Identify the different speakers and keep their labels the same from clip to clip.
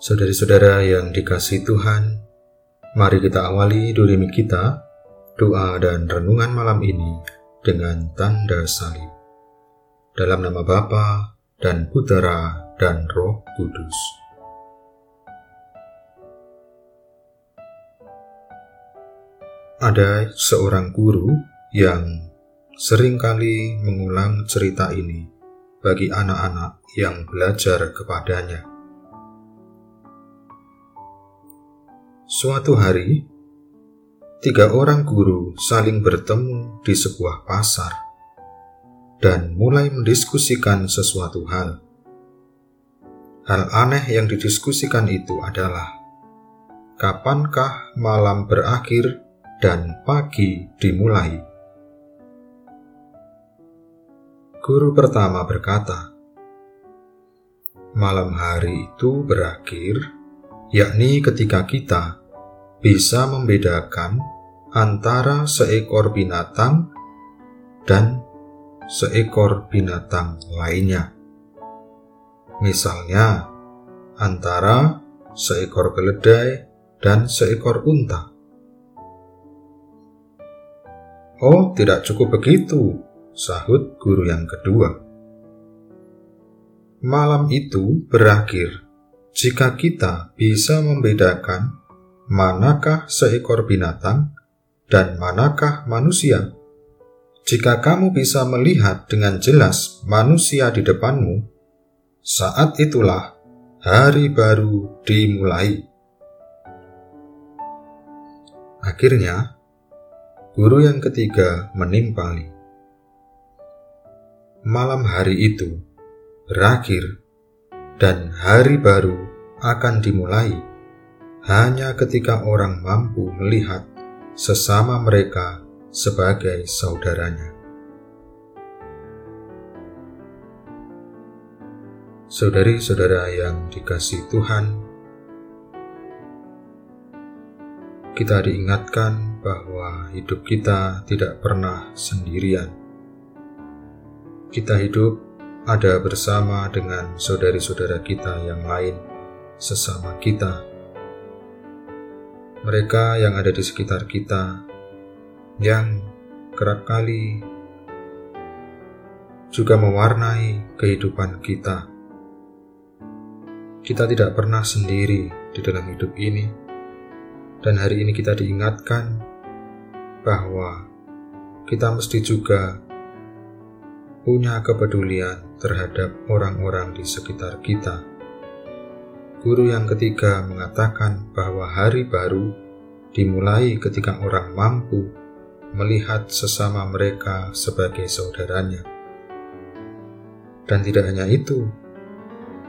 Speaker 1: Saudari-saudara yang dikasih Tuhan, mari kita awali durimi kita, doa dan renungan malam ini dengan tanda salib. Dalam nama Bapa dan Putera dan Roh Kudus. Ada seorang guru yang sering kali mengulang cerita ini bagi anak-anak yang belajar kepadanya. Suatu hari, tiga orang guru saling bertemu di sebuah pasar dan mulai mendiskusikan sesuatu hal. Hal aneh yang didiskusikan itu adalah kapankah malam berakhir dan pagi dimulai. Guru pertama berkata, "Malam hari itu berakhir, yakni ketika kita bisa membedakan antara seekor binatang dan seekor binatang lainnya. Misalnya, antara seekor keledai dan seekor unta. Oh, tidak cukup begitu, sahut guru yang kedua. Malam itu berakhir jika kita bisa membedakan manakah seekor binatang dan manakah manusia. Jika kamu bisa melihat dengan jelas manusia di depanmu, saat itulah hari baru dimulai. Akhirnya, guru yang ketiga menimpali. Malam hari itu berakhir, dan hari baru akan dimulai hanya ketika orang mampu melihat sesama mereka sebagai saudaranya. Saudari-saudara yang dikasih Tuhan, kita diingatkan bahwa hidup kita tidak pernah sendirian. Kita hidup ada bersama dengan saudari-saudara kita yang lain, sesama kita mereka yang ada di sekitar kita, yang kerap kali juga mewarnai kehidupan kita. Kita tidak pernah sendiri di dalam hidup ini, dan hari ini kita diingatkan bahwa kita mesti juga punya kepedulian terhadap orang-orang di sekitar kita Guru yang ketiga mengatakan bahwa hari baru dimulai ketika orang mampu melihat sesama mereka sebagai saudaranya. Dan tidak hanya itu,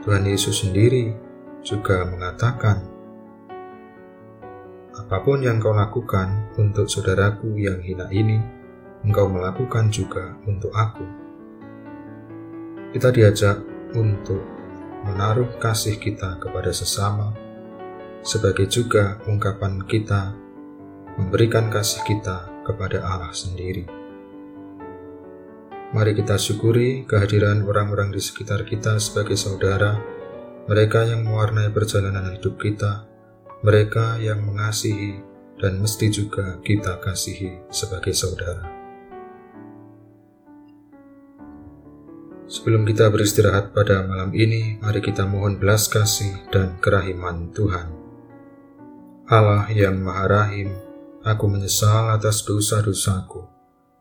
Speaker 1: Tuhan Yesus sendiri juga mengatakan, "Apa pun yang kau lakukan untuk saudaraku yang hina ini, engkau melakukan juga untuk aku." Kita diajak untuk menaruh kasih kita kepada sesama, sebagai juga ungkapan kita memberikan kasih kita kepada Allah sendiri. Mari kita syukuri kehadiran orang-orang di sekitar kita sebagai saudara, mereka yang mewarnai perjalanan hidup kita, mereka yang mengasihi dan mesti juga kita kasihi sebagai saudara. Sebelum kita beristirahat pada malam ini, mari kita mohon belas kasih dan kerahiman Tuhan. Allah yang Maha Rahim, aku menyesal atas dosa-dosaku.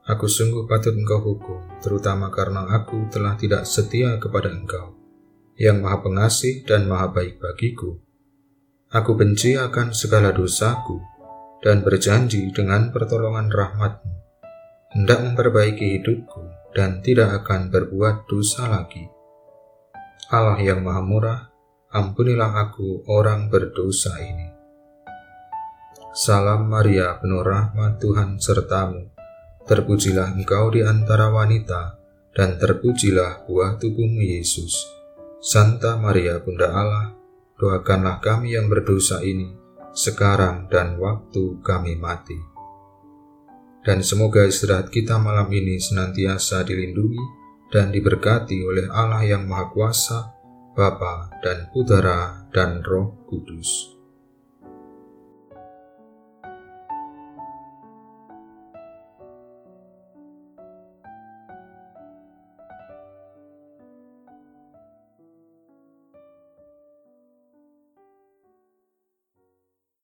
Speaker 1: Aku sungguh patut engkau hukum, terutama karena aku telah tidak setia kepada engkau, yang Maha Pengasih dan Maha Baik bagiku. Aku benci akan segala dosaku, dan berjanji dengan pertolongan rahmatmu, hendak memperbaiki hidupku dan tidak akan berbuat dosa lagi. Allah yang Maha Murah, ampunilah aku orang berdosa ini. Salam Maria, penuh rahmat Tuhan sertamu. Terpujilah engkau di antara wanita, dan terpujilah buah tubuhmu Yesus. Santa Maria, Bunda Allah, doakanlah kami yang berdosa ini, sekarang dan waktu kami mati dan semoga istirahat kita malam ini senantiasa dilindungi dan diberkati oleh Allah yang Maha Kuasa, Bapa dan Putera dan Roh Kudus